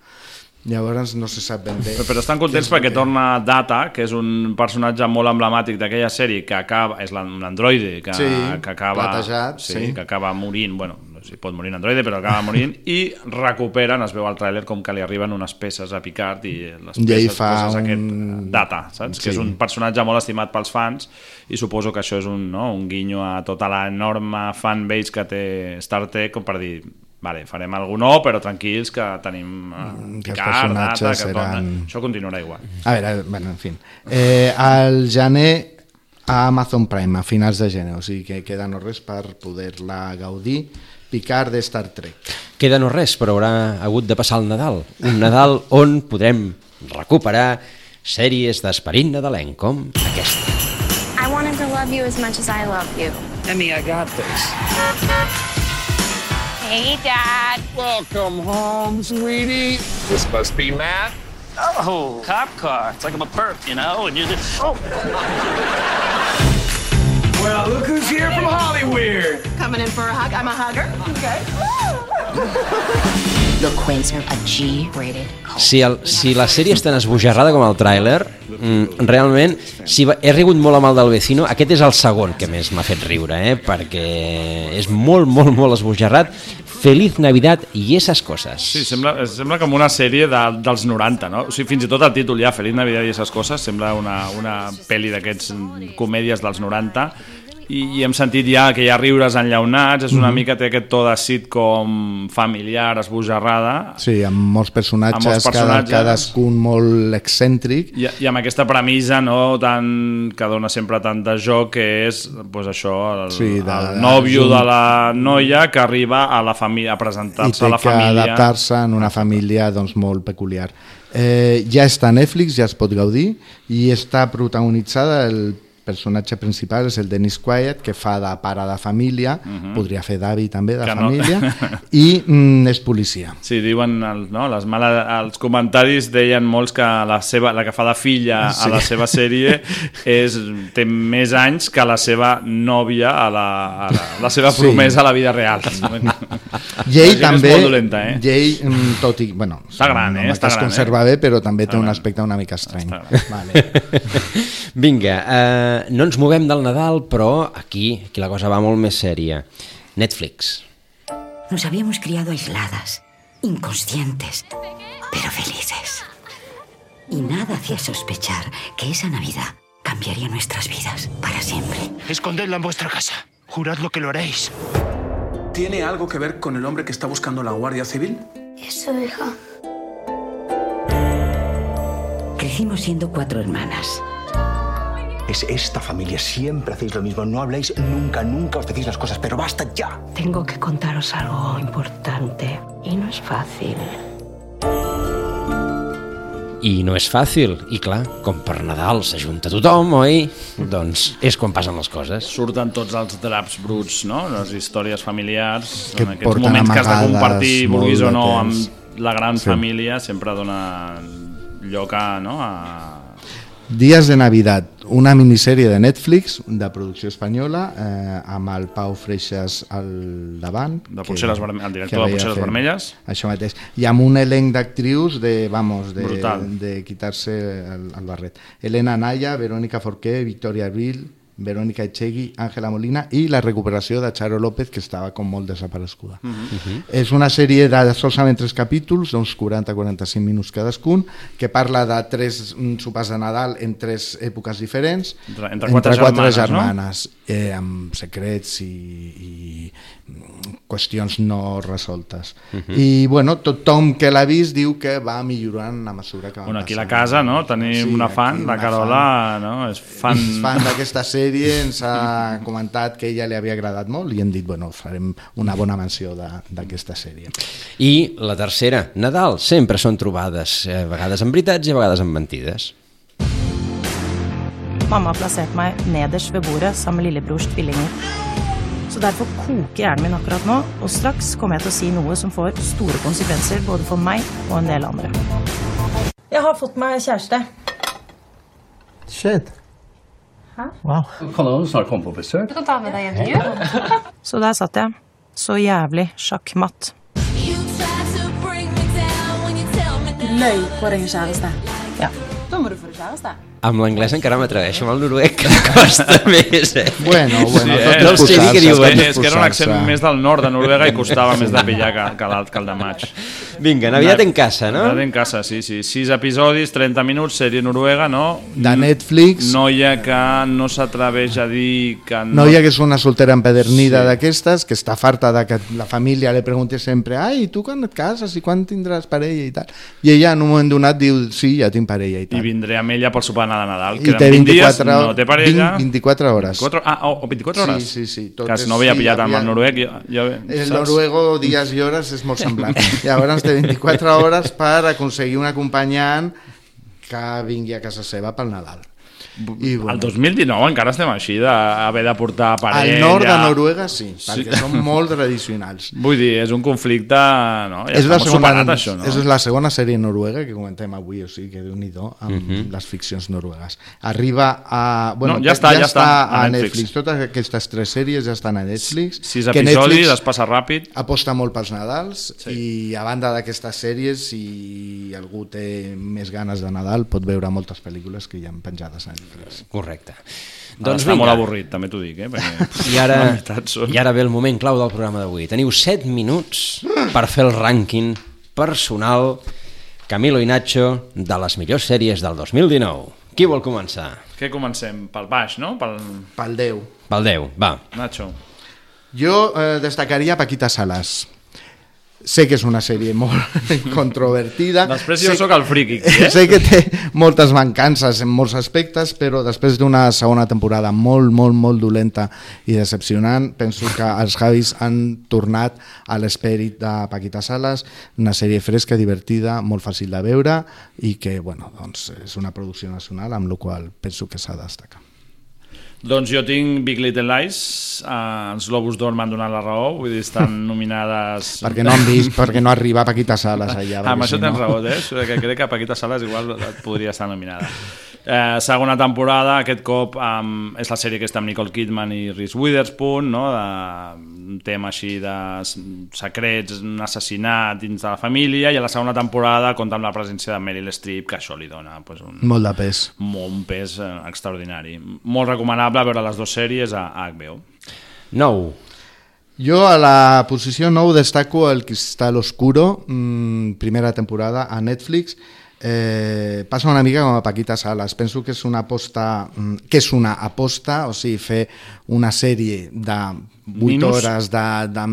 Llavors no se sap ben bé. Però, però estan contents perquè torna Data, que és un personatge molt emblemàtic d'aquella sèrie que acaba, és l'an- un androide que, Sí, que acaba platejat, sí, sí. que acaba morint, bueno, si pot morir un androide, però acaba morint, i recuperen, es veu al tràiler com que li arriben unes peces a Picard i les I peces fa poses un- aquest data, saps? Sí. Que és un personatge molt estimat pels fans i suposo que això és un, no? un guinyo a tota l'enorme fanbase que té Star Trek com per dir vale, farem alguna no, però tranquils que tenim uh, que els Picard, data, personatges que seran- això continuarà igual. A veure, bueno, en fi. Eh, al gener a Amazon Prime, a finals de gener, o sigui que queda no res per poder-la gaudir. Picard de Star Trek. Queda no res, però haurà hagut de passar el Nadal. Un Nadal on podrem recuperar sèries d'esperit nadalenc com aquesta. I wanted to love you as much as I love you. Emmy, I got this. Hey, Dad. Welcome home, sweetie. This must be Matt. Oh, cop car. It's like I'm a perp, you know, and you're just. Oh. Well, look who's here from Hollywood. Coming in for a hug? I'm a hugger. Okay. Your quints are a G-rated Si, el, si la sèrie és tan esbojarrada com el tràiler, mm, realment, si va, he rigut molt amb el del vecino, aquest és el segon que més m'ha fet riure, eh? perquè és molt, molt, molt esbojarrat. Feliz Navidad i esas coses. Sí, sembla, sembla com una sèrie de, dels 90, no? O sigui, fins i tot el títol ja, Feliz Navidad i esas coses, sembla una, una pel·li d'aquests comèdies dels 90 i, i hem sentit ja que hi ha riures enllaunats, és una Mhm. mica té aquest to de sitcom familiar, esbojarrada, Sí, amb molts personatges, Amb molts personatges. Cada, cadascun molt excèntric. i, i amb aquesta premissa no, tan, que dona sempre tant de joc que és pues, això, el, Sí, de- el nòvio un- de la noia que arriba a la família a i presentar-se té a la que família adaptar-se en una família doncs, molt peculiar. Eh, ja està a Netflix, ja es pot gaudir, i està protagonitzada, el personatge principal és el Dennis Quaid, que fa de pare de família, Mhm. podria fer d'avi també, de Que no. família, i mm, és policia. Sí, diuen el, no, les males, els comentaris deien molts que la, seva, la que fa de filla Sí. a la seva sèrie és, té més anys que la seva nòvia a la, a la, la seva Sí. promesa a la vida real. I ell La gent també, És molt dolenta, eh? i ell, mm, tot i, bueno, Està gran, eh? no Està es gran, conserva eh? bé, però també té Està un gran. aspecte una mica estrany. Vale. Vinga, eh, no ens movem del Nadal, però aquí, aquí la cosa va molt més sèria. Netflix. Nos habíamos criado aisladas, inconscientes, pero felices. Y nada hacía sospechar que esa Navidad cambiaría nuestras vidas para siempre. Escondedla en vuestra casa. Juradlo que lo haréis. ¿Tiene algo que ver con el hombre que está buscando la Guardia Civil? Es su hija. Crecimos siendo cuatro hermanas. Es esta familia. Siempre hacéis lo mismo. No habláis nunca, nunca os decís las cosas. Pero basta ya. Tengo que contaros algo importante y no es fácil. I no és fàcil, i clar, com per Nadal s'ajunta tothom, oi? Doncs és quan passen les coses. Surten tots els draps bruts, no? Les històries familiars, Que en aquests moments que has de compartir, vulguis o no, temps. amb la gran Sí. família, sempre dona lloc a, no? a, Días de Navidad, una minissèrie de Netflix de producció espanyola eh, amb el Pau Freixas al davant. De Punxeres Verme- el director de Punxeres Vermelles. Això mateix. I amb un elenc d'actrius de, vamos, de, Brutal. de quitar-se el, el barret. Elena Naya, Verónica Forqué, Victoria Abril, Verónica Echegui, Ángela Molina i la recuperació de Charo López, que estava com molt desapareguda. Mhm. És una sèrie de solament tres capítols, d'uns 40-45 minuts cadascun, que parla de tres mm, sopars de Nadal en tres èpoques diferents, Entre- entre quatre germanes, germanes eh, amb secrets i, i mm, qüestions no resoltes. Mhm. I bueno, tothom que l'ha vist diu que va millorant a mesura que va Bueno, aquí a la passant. casa, no? Tenim Sí, una fan, la Carola, no? És fan... És fan d'aquesta sèrie, ens ha comentat que ella li havia agradat molt i hem dit, bueno, farem una bona menció de- d'aquesta sèrie. I la tercera, Nadal, sempre són trobades, eh, a vegades amb veritats i a vegades amb mentides. Mamma har plassert meg nederst ved bordet sammen med lillebrors tvillinger. Så derfor koker hjernen min akkurat nå, og straks kommer jeg til å si noe som får store konsekvenser både for meg og en del andre. Jeg har fått meg kjæreste. Shit. Hæ? Wow. Kan du snart komme på besøk? Du kan ta med deg en figur. Så der satt jeg. Så jævlig sjakkmatt. Løy på din kjæreste. Ja. Da må du få deg kjæreste. Amb l'anglès encara m'atreveixo, amb el noruec que costa més, eh? Bueno, bueno, Sí, tot és No sé dir posar-se, diuen. És que era un accent més del nord de Noruega i costava més de pillar que, que, que el de maig. Vinga, Navidad en casa, no? Navidad en casa, sí, sí. Sis episodis, 30 minuts, sèrie noruega, no? De Netflix. Noia que no s'atreveix a dir que no... Noia que és una soltera empedernida sí. d'aquestes, que està farta de que la família li pregunti sempre ai, tu quan et cases i quan tindràs parella i tal. I ella en un moment donat diu sí, ja tinc parella i I tal. vindré amb ella pel sopar de Nadal. I Queden té 20 dies, 24, no té parella... 20, 24 hores. 24, ah, oh, 24 hores? Sí, sí, sí. tot Que és- no havia sí, pillat amb havia- el noruec. Jo, jo, El saps? noruego, dies i hores, és molt semblant. Llavors té 24 hores per aconseguir un acompanyant que vingui a casa seva pel Nadal. I, El 2019 encara estem així d'haver de portar parella... Al nord de Noruega sí, Sí. perquè són molt tradicionals. Vull dir, és un conflicte... No? Ja és, la està segona, superat, això, no? és la segona sèrie noruega que comentem avui, o sigui que déu nhi amb Mhm. les ficcions noruegues. Arriba a... Bueno, No, ja està, ja està, a, a Netflix. Netflix. Totes aquestes tres sèries ja estan a Netflix. Sis que episodis, Netflix es passa ràpid. aposta molt pels Nadals sí. i a banda d'aquestes sèries si algú té més ganes de Nadal pot veure moltes pel·lícules que hi ha penjades a Netflix. Correcte. Doncs està molt avorrit, també t'ho dic, eh? Perquè I ara, són... I ara ve el moment clau del programa d'avui. Teniu 7 minuts per fer el rànquing personal Camilo i Nacho de les millors sèries del 2019. Qui vol començar? Què comencem? Pel baix, no? Pel... Pel 10. Pel 10, va. Nacho. Jo eh, destacaria Paquita Salas. Sé que és una sèrie molt controvertida. Després jo sé, sóc el friqui, eh? Sé que té moltes mancances en molts aspectes, però després d'una segona temporada molt, molt, molt dolenta i decepcionant, penso que els Javis han tornat a l'esperit de Paquita Salas, una sèrie fresca, divertida, molt fàcil de veure i que, bueno, doncs és una producció nacional amb la qual penso que s'ha de destacar. Doncs jo tinc Big Little Lies, eh, els Globus d'Or m'han donat la raó, vull dir, estan nominades... perquè no han vist, perquè no arriba Paquita Salas allà. Ah, amb això si tens no- raó, eh? Que crec que Paquita Salas igual podria estar nominada. Eh, segona temporada, aquest cop um, és la sèrie que està amb Nicole Kidman i Reese Witherspoon, no? de, un tema així de secrets, un assassinat dins de la família, i a la segona temporada compta amb la presència de Meryl Streep, que això li dona pues, un, Molt de pes. molt, un pes eh, extraordinari. Molt recomanable veure les dues sèries a, a HBO. 9. Jo a la posició 9 destaco El Cristal Oscuro, mmm, primera temporada a Netflix. Eh, passa una mica com a Paquita Salas. Penso que és una aposta, mm, que és una aposta, o sigui, fer una sèrie de 8 Minus. hores de, de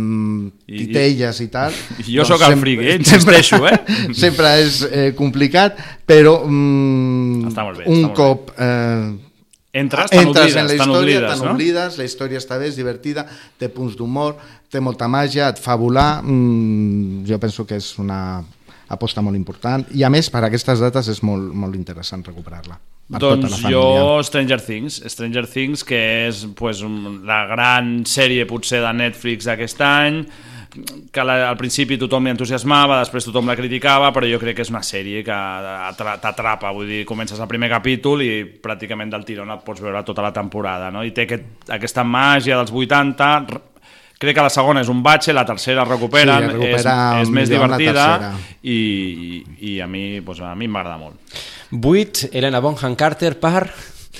I- titelles i tal. I jo sóc el fric, eh? Insisteixo, eh? Sempre és eh, complicat, però mm, Està molt bé, un està molt cop... Eh, Entres, entres oblides, en la història, tan no? oblides, la història està bé, és divertida, té punts d'humor, té molta màgia, et fa volar, mm, jo penso que és una aposta molt important. I a més per aquestes dates és molt, molt interessant recuperar-la. Per tota Doncs jo Stranger Things, Stranger Things que és pues, un- la gran sèrie potser de Netflix d'aquest any que la, al principi tothom entusiasmava, després tothom la criticava, però jo crec que és una sèrie que atra- t'atrapa, vull dir, comences el primer capítol i pràcticament del tirón et pots veure tota la temporada, no? I té aquest, aquesta màgia dels 80, r- crec que la segona és un batxe, la tercera recuperen, Sí, recupera és, és més divertida i, i, i a mi, pues, a mi m'agrada molt. 8, Helena Bonham Carter per...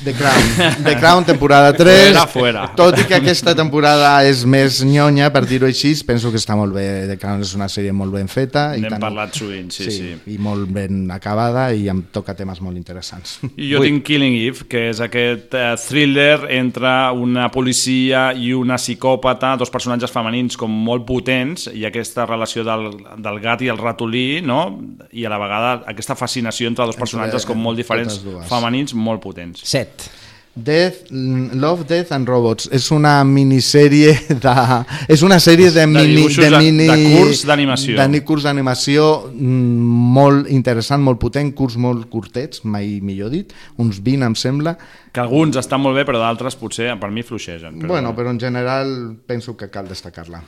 The Crown, The Crown temporada 3 Fuera, fuera. tot i que aquesta temporada és més nyonya per dir-ho així, penso que està molt bé The Crown és una sèrie molt ben feta i N'hem tant- parlat sovint, sí, sí. i molt ben acabada i em toca temes molt interessants I jo tinc Killing Eve, que és aquest eh, thriller entre una policia i una psicòpata, dos personatges femenins com molt potents, i aquesta relació del, del gat i el ratolí, no? i a la vegada aquesta fascinació entre dos Entre- personatges com molt diferents, femenins, molt potents. 7. Death, mm, Love, Death and Robots és una minissèrie de... és una sèrie de, mini, de, de- mini, de curs d'animació. de curs d'animació mm, molt interessant, molt potent, curs molt curtets, mai millor dit, uns 20 em sembla. Que alguns estan molt bé, però d'altres potser per mi fluixegen. Però... Bueno, però en general penso que cal destacar-la.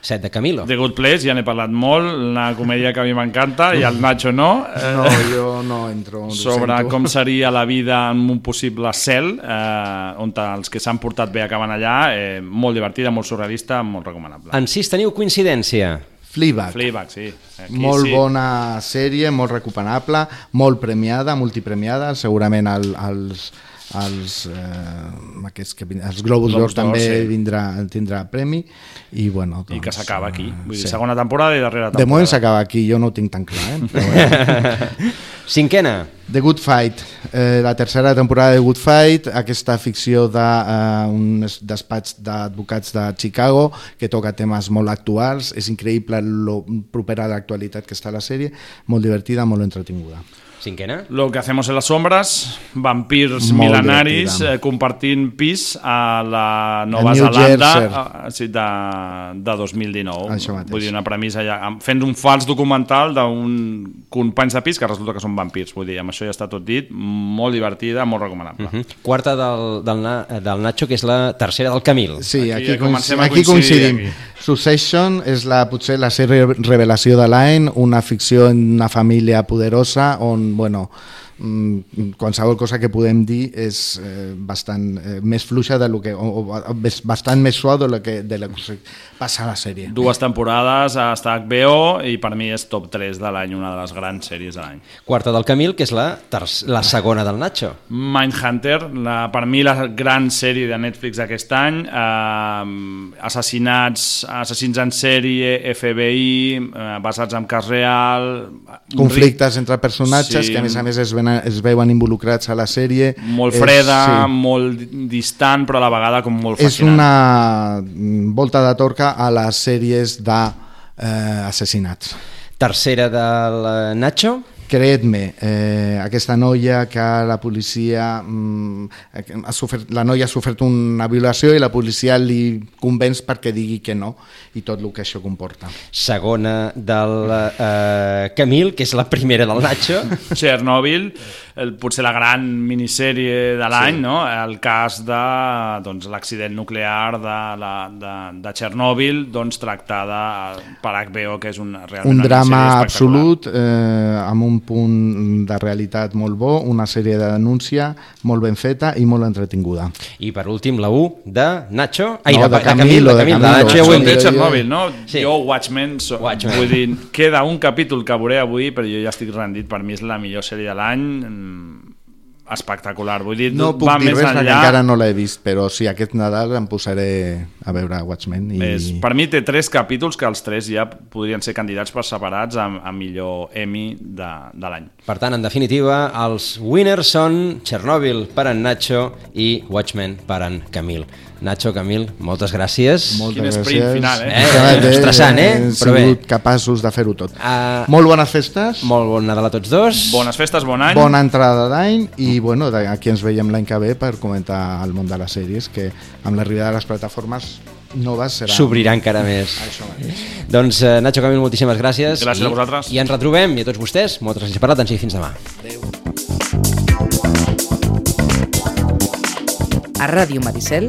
7 de Camilo. The Good Place, ja n'he parlat molt, una comèdia que a mi m'encanta i al Nacho no. No, Eh, jo no entro. sobre sento. com seria la vida en un possible cel, eh, on els que s'han portat bé acaben allà, eh, molt divertida, molt surrealista, molt recomanable. En 6 teniu coincidència. Fleabag. Fleabag, sí. Aquí molt sí. bona sèrie, molt recomanable, molt premiada, multipremiada, segurament el, els, els, eh, aquests que, vin- els Globus d'Or també sí. vindrà, tindrà premi i, bueno, doncs, I que s'acaba aquí. Vull dir, sí. segona temporada i darrera De temporada. moment s'acaba aquí, jo no ho tinc tan clar. Eh? Però, bueno. Cinquena. The Good Fight, eh, la tercera temporada de Good Fight, aquesta ficció d'un eh, despatx d'advocats de Chicago que toca temes molt actuals, és increïble lo propera a l'actualitat que està la sèrie, molt divertida, molt entretinguda. Cinquena. Lo que hacemos en las sombras, vampirs Molt milenaris eh, compartint pis a la Nova A New Zelanda Jersey. eh, sí, de, de 2019. Això mateix. Vull dir, una premissa ja, fent un fals documental d'un companys de pis que resulta que són vampirs. Vull dir, amb això ja està tot dit, molt divertida, molt recomanable. Uh -huh. Quarta del, del, Na- del Nacho, que és la tercera del Camil. Sí, Aquí aquí, comencem aquí coincidim. aquí. Succession és la, potser la sèrie revelació de l'any, una ficció en una família poderosa on, bueno, qualsevol cosa que podem dir és eh, bastant eh, més fluixa de lo que, o, o, bastant més suau de lo que, de lo que passa a la sèrie. Dues temporades a HBO i per mi és top 3 de l'any, una de les grans sèries de l'any. Quarta del Camil, que és la, la segona del Nacho. Mindhunter, la, per mi la gran sèrie de Netflix d'aquest any, eh, assassinats, assassins en sèrie, FBI, eh, basats en cas real... Conflictes entre personatges Sí. que a més a més es, ven, es veuen involucrats a la sèrie. Molt És- freda, sí. molt distant, però a la vegada com molt és fascinant. una mm, volta de torca a les sèries d'assassinats. Tercera del eh, Nacho. Creedme, eh, aquesta noia que la policia mm, ha sofert, la noia ha sofert una violació i la policia li convenç perquè digui que no i tot el que això comporta. Segona del eh, Camil, que és la primera del Nacho. Chernobyl, el, potser la gran minissèrie de l'any, Sí. no? el cas de doncs, l'accident nuclear de, la, de, de Chernobyl, doncs, tractada per HBO, que és un, realment Un una drama absolut, eh, amb un punt de realitat molt bo, una sèrie de denúncia molt ben feta i molt entretinguda. I per últim, la U de Nacho. Ai, No, de, de Camilo, de Camilo. Nacho ja ho hem de dit. Chernobyl, no? Sí. Jo, Watchmen, so, Watchmen. vull dir, queda un capítol que veuré avui, però jo ja estic rendit, per mi és la millor sèrie de l'any, espectacular, vull dir, No puc va dir més res enllà... encara no l'he vist, però sí, aquest Nadal em posaré a veure Watchmen. I... És, per mi té tres capítols que els tres ja podrien ser candidats per separats a, a millor Emmy de, de l'any. Per tant, en definitiva, els winners són Chernobyl per en Nacho i Watchmen per en Camil. Nacho, Camil, moltes gràcies. Moltes Quin sprint gràcies. final, eh? Eh, estressant, eh? Hem Però bé. sigut capaços de fer-ho tot. Uh, Molt bones festes, molt bon Nadal a tots dos. Bones festes, bon any. bona entrada d'any i bueno, de- aquí ens veiem l'any que ve per comentar el món de les sèries que amb l'arribada de les plataformes noves serà... S'obrirà encara més. Això mateix. Doncs, eh, Nacho Camil, moltíssimes gràcies. Gràcies I, a vosaltres. I ens retrobem, i a tots vostès, moltes gràcies per l'attenció i fins demà. A Ràdio Maricel,